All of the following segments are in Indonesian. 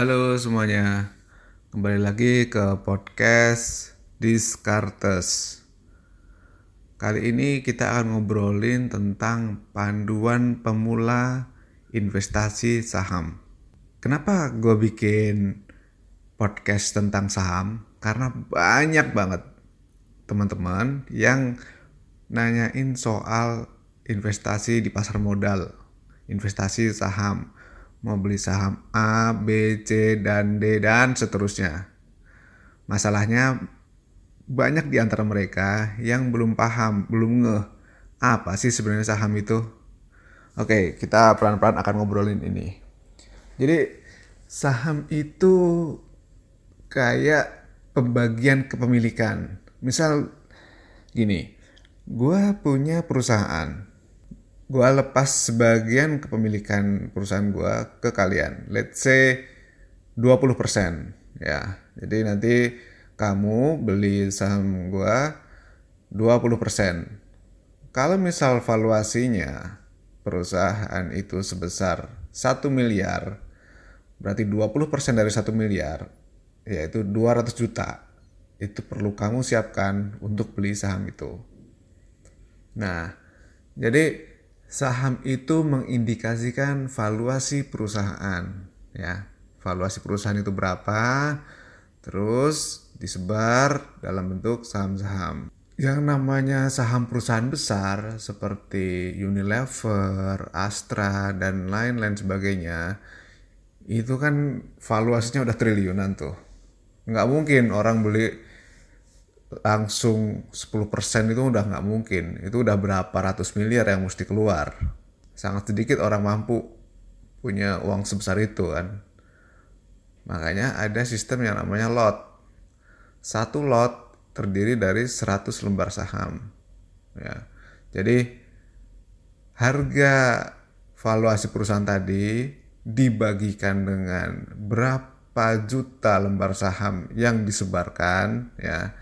Halo semuanya, kembali lagi ke podcast Discartes. Kali ini kita akan ngobrolin tentang panduan pemula investasi saham. Kenapa gue bikin podcast tentang saham? Karena banyak banget teman-teman yang nanyain soal investasi di pasar modal, investasi saham mau beli saham A, B, C, dan D, dan seterusnya. Masalahnya banyak di antara mereka yang belum paham, belum ngeh apa sih sebenarnya saham itu. Oke, kita pelan-pelan akan ngobrolin ini. Jadi saham itu kayak pembagian kepemilikan. Misal gini, gue punya perusahaan, gue lepas sebagian kepemilikan perusahaan gue ke kalian. Let's say 20% ya. Jadi nanti kamu beli saham gue 20%. Kalau misal valuasinya perusahaan itu sebesar 1 miliar, berarti 20% dari 1 miliar, yaitu 200 juta. Itu perlu kamu siapkan untuk beli saham itu. Nah, jadi saham itu mengindikasikan valuasi perusahaan ya. Valuasi perusahaan itu berapa terus disebar dalam bentuk saham-saham. Yang namanya saham perusahaan besar seperti Unilever, Astra dan lain-lain sebagainya itu kan valuasinya udah triliunan tuh. Nggak mungkin orang beli langsung 10% itu udah nggak mungkin. Itu udah berapa ratus miliar yang mesti keluar. Sangat sedikit orang mampu punya uang sebesar itu kan. Makanya ada sistem yang namanya lot. Satu lot terdiri dari 100 lembar saham. Ya. Jadi harga valuasi perusahaan tadi dibagikan dengan berapa juta lembar saham yang disebarkan ya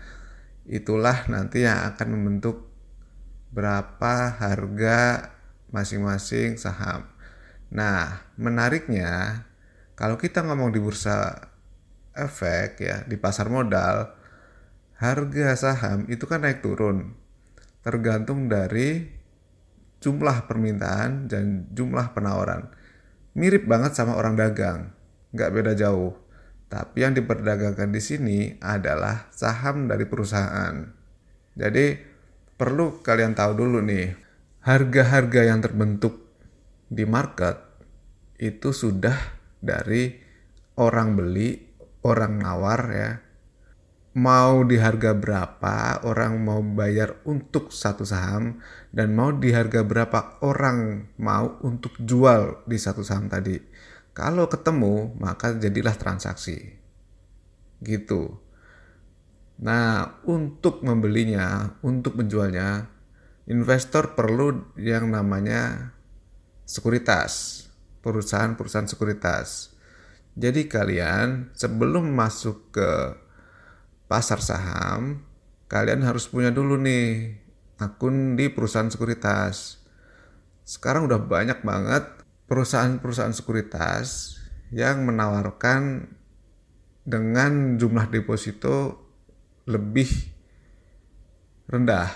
itulah nanti yang akan membentuk berapa harga masing-masing saham. Nah, menariknya kalau kita ngomong di bursa efek ya, di pasar modal, harga saham itu kan naik turun. Tergantung dari jumlah permintaan dan jumlah penawaran. Mirip banget sama orang dagang, nggak beda jauh. Tapi yang diperdagangkan di sini adalah saham dari perusahaan. Jadi perlu kalian tahu dulu nih, harga-harga yang terbentuk di market itu sudah dari orang beli, orang nawar ya. Mau di harga berapa orang mau bayar untuk satu saham dan mau di harga berapa orang mau untuk jual di satu saham tadi. Kalau ketemu, maka jadilah transaksi. Gitu. Nah, untuk membelinya, untuk menjualnya, investor perlu yang namanya sekuritas, perusahaan-perusahaan sekuritas. Jadi kalian sebelum masuk ke pasar saham, kalian harus punya dulu nih akun di perusahaan sekuritas. Sekarang udah banyak banget perusahaan-perusahaan sekuritas yang menawarkan dengan jumlah deposito lebih rendah.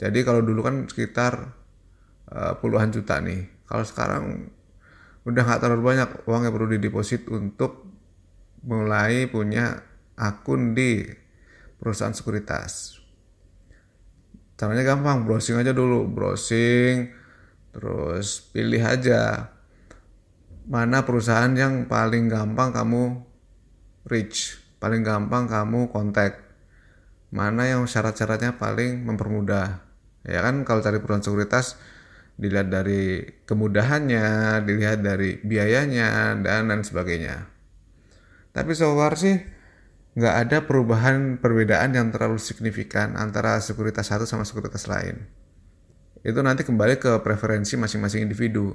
Jadi kalau dulu kan sekitar uh, puluhan juta nih. Kalau sekarang udah nggak terlalu banyak uang yang perlu dideposit untuk mulai punya akun di perusahaan sekuritas. Caranya gampang, browsing aja dulu, browsing, terus pilih aja mana perusahaan yang paling gampang kamu reach, paling gampang kamu kontak. Mana yang syarat-syaratnya paling mempermudah. Ya kan kalau cari perusahaan sekuritas dilihat dari kemudahannya, dilihat dari biayanya dan lain sebagainya. Tapi so far sih nggak ada perubahan perbedaan yang terlalu signifikan antara sekuritas satu sama sekuritas lain. Itu nanti kembali ke preferensi masing-masing individu.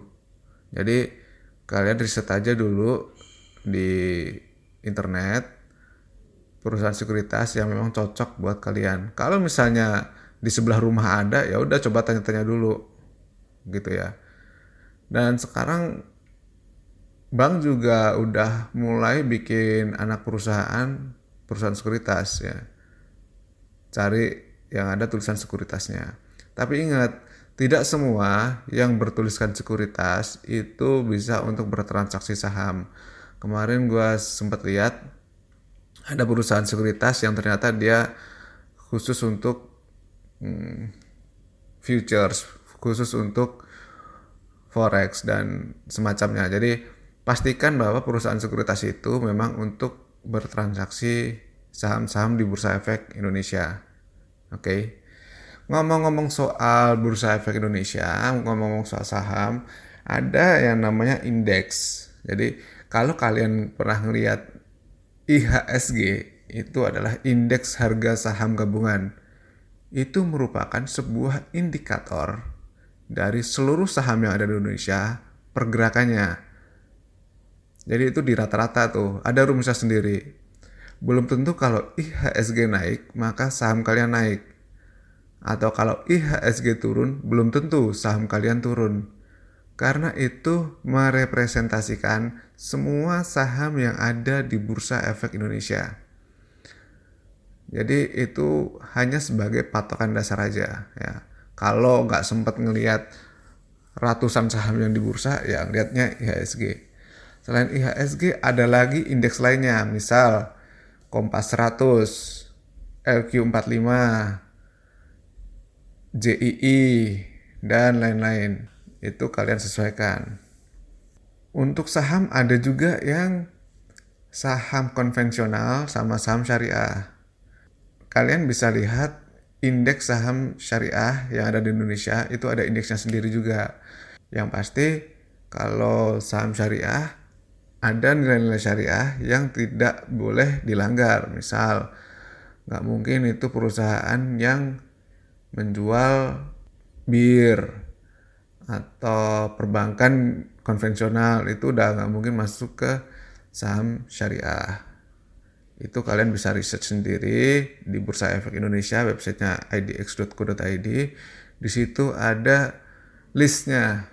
Jadi kalian riset aja dulu di internet perusahaan sekuritas yang memang cocok buat kalian. Kalau misalnya di sebelah rumah ada, ya udah coba tanya-tanya dulu, gitu ya. Dan sekarang bank juga udah mulai bikin anak perusahaan perusahaan sekuritas ya cari yang ada tulisan sekuritasnya tapi ingat tidak semua yang bertuliskan sekuritas itu bisa untuk bertransaksi saham kemarin gue sempat lihat ada perusahaan sekuritas yang ternyata dia khusus untuk hmm, futures khusus untuk forex dan semacamnya jadi pastikan bahwa perusahaan sekuritas itu memang untuk bertransaksi saham-saham di Bursa Efek Indonesia. Oke. Okay? Ngomong-ngomong soal Bursa Efek Indonesia, ngomong-ngomong soal saham, ada yang namanya indeks. Jadi, kalau kalian pernah ngelihat IHSG itu adalah indeks harga saham gabungan. Itu merupakan sebuah indikator dari seluruh saham yang ada di Indonesia pergerakannya. Jadi itu di rata-rata tuh, ada rumusnya sendiri. Belum tentu kalau IHSG naik, maka saham kalian naik. Atau kalau IHSG turun, belum tentu saham kalian turun. Karena itu merepresentasikan semua saham yang ada di Bursa Efek Indonesia. Jadi itu hanya sebagai patokan dasar aja ya. Kalau nggak sempat ngelihat ratusan saham yang di bursa, ya lihatnya IHSG. Selain IHSG ada lagi indeks lainnya, misal Kompas 100, LQ45, JII, dan lain-lain. Itu kalian sesuaikan. Untuk saham ada juga yang saham konvensional sama saham syariah. Kalian bisa lihat indeks saham syariah yang ada di Indonesia itu ada indeksnya sendiri juga. Yang pasti kalau saham syariah ada nilai-nilai syariah yang tidak boleh dilanggar. Misal, nggak mungkin itu perusahaan yang menjual bir atau perbankan konvensional itu udah nggak mungkin masuk ke saham syariah. Itu kalian bisa research sendiri di Bursa Efek Indonesia, websitenya idx.co.id. Di situ ada listnya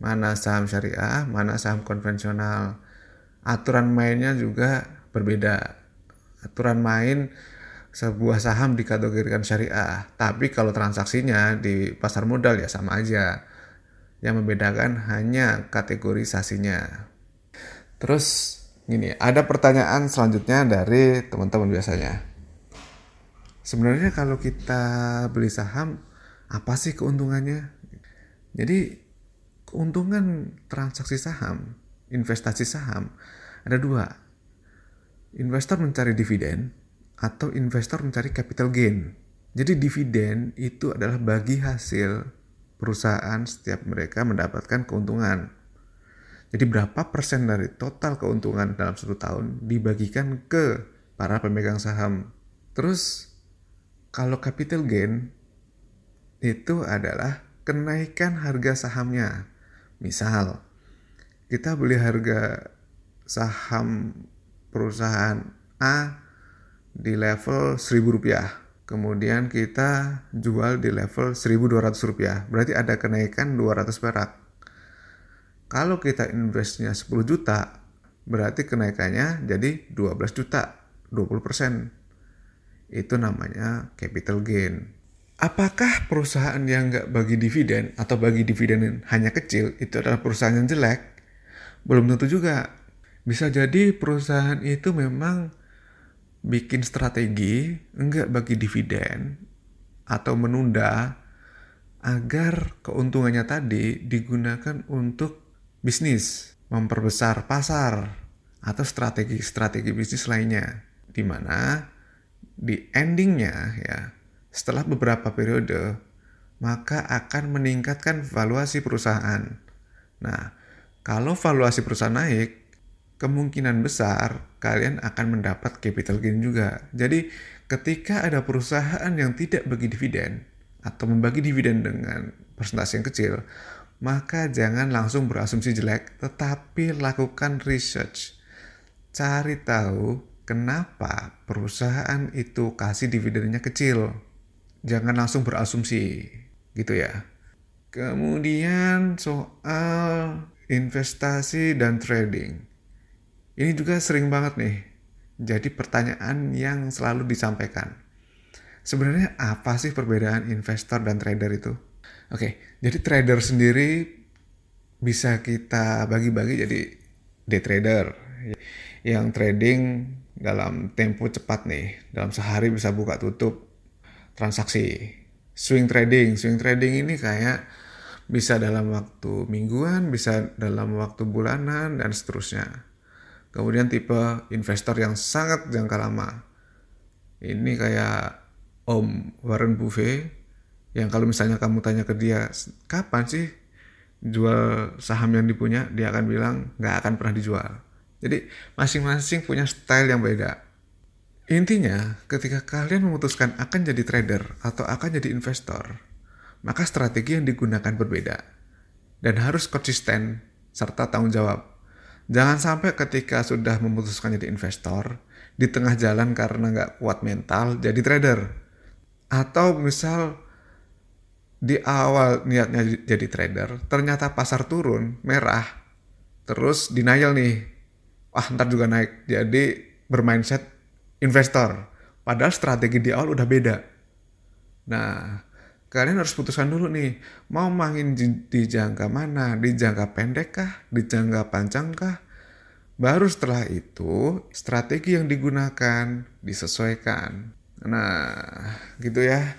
mana saham syariah, mana saham konvensional aturan mainnya juga berbeda. Aturan main sebuah saham dikategorikan syariah, tapi kalau transaksinya di pasar modal ya sama aja. Yang membedakan hanya kategorisasinya. Terus gini, ada pertanyaan selanjutnya dari teman-teman biasanya. Sebenarnya kalau kita beli saham, apa sih keuntungannya? Jadi keuntungan transaksi saham investasi saham ada dua. Investor mencari dividen atau investor mencari capital gain. Jadi dividen itu adalah bagi hasil perusahaan setiap mereka mendapatkan keuntungan. Jadi berapa persen dari total keuntungan dalam satu tahun dibagikan ke para pemegang saham. Terus kalau capital gain itu adalah kenaikan harga sahamnya. Misal kita beli harga saham perusahaan A di level 1000 rupiah. Kemudian kita jual di level 1200 rupiah. Berarti ada kenaikan 200 perak. Kalau kita investnya 10 juta, berarti kenaikannya jadi 12 juta, 20%. Itu namanya capital gain. Apakah perusahaan yang nggak bagi dividen atau bagi dividen hanya kecil itu adalah perusahaan yang jelek? Belum tentu juga. Bisa jadi perusahaan itu memang bikin strategi enggak bagi dividen atau menunda agar keuntungannya tadi digunakan untuk bisnis, memperbesar pasar atau strategi-strategi bisnis lainnya di mana di endingnya ya setelah beberapa periode maka akan meningkatkan valuasi perusahaan. Nah, kalau valuasi perusahaan naik, kemungkinan besar kalian akan mendapat capital gain juga. Jadi ketika ada perusahaan yang tidak bagi dividen atau membagi dividen dengan persentase yang kecil, maka jangan langsung berasumsi jelek, tetapi lakukan research. Cari tahu kenapa perusahaan itu kasih dividennya kecil. Jangan langsung berasumsi, gitu ya. Kemudian soal investasi dan trading. Ini juga sering banget nih jadi pertanyaan yang selalu disampaikan. Sebenarnya apa sih perbedaan investor dan trader itu? Oke, jadi trader sendiri bisa kita bagi-bagi jadi day trader yang trading dalam tempo cepat nih. Dalam sehari bisa buka tutup transaksi. Swing trading, swing trading ini kayak bisa dalam waktu mingguan, bisa dalam waktu bulanan, dan seterusnya. Kemudian tipe investor yang sangat jangka lama. Ini kayak Om Warren Buffett, yang kalau misalnya kamu tanya ke dia, kapan sih jual saham yang dipunya, dia akan bilang nggak akan pernah dijual. Jadi masing-masing punya style yang beda. Intinya, ketika kalian memutuskan akan jadi trader atau akan jadi investor, maka strategi yang digunakan berbeda dan harus konsisten serta tanggung jawab. Jangan sampai ketika sudah memutuskan jadi investor, di tengah jalan karena nggak kuat mental jadi trader. Atau misal di awal niatnya jadi trader, ternyata pasar turun, merah, terus denial nih, wah ntar juga naik, jadi bermindset investor. Padahal strategi di awal udah beda. Nah, kalian harus putuskan dulu nih, mau main di, di jangka mana? Di jangka pendek kah? Di jangka panjang kah? Baru setelah itu, strategi yang digunakan disesuaikan. Nah, gitu ya.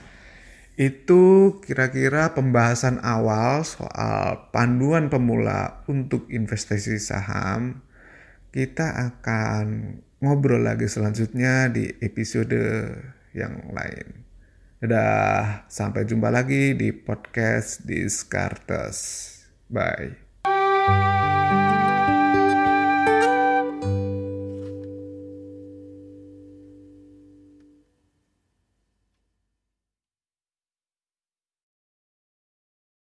Itu kira-kira pembahasan awal soal panduan pemula untuk investasi saham. Kita akan ngobrol lagi selanjutnya di episode yang lain. Dadah, sampai jumpa lagi di podcast Descartes. Bye.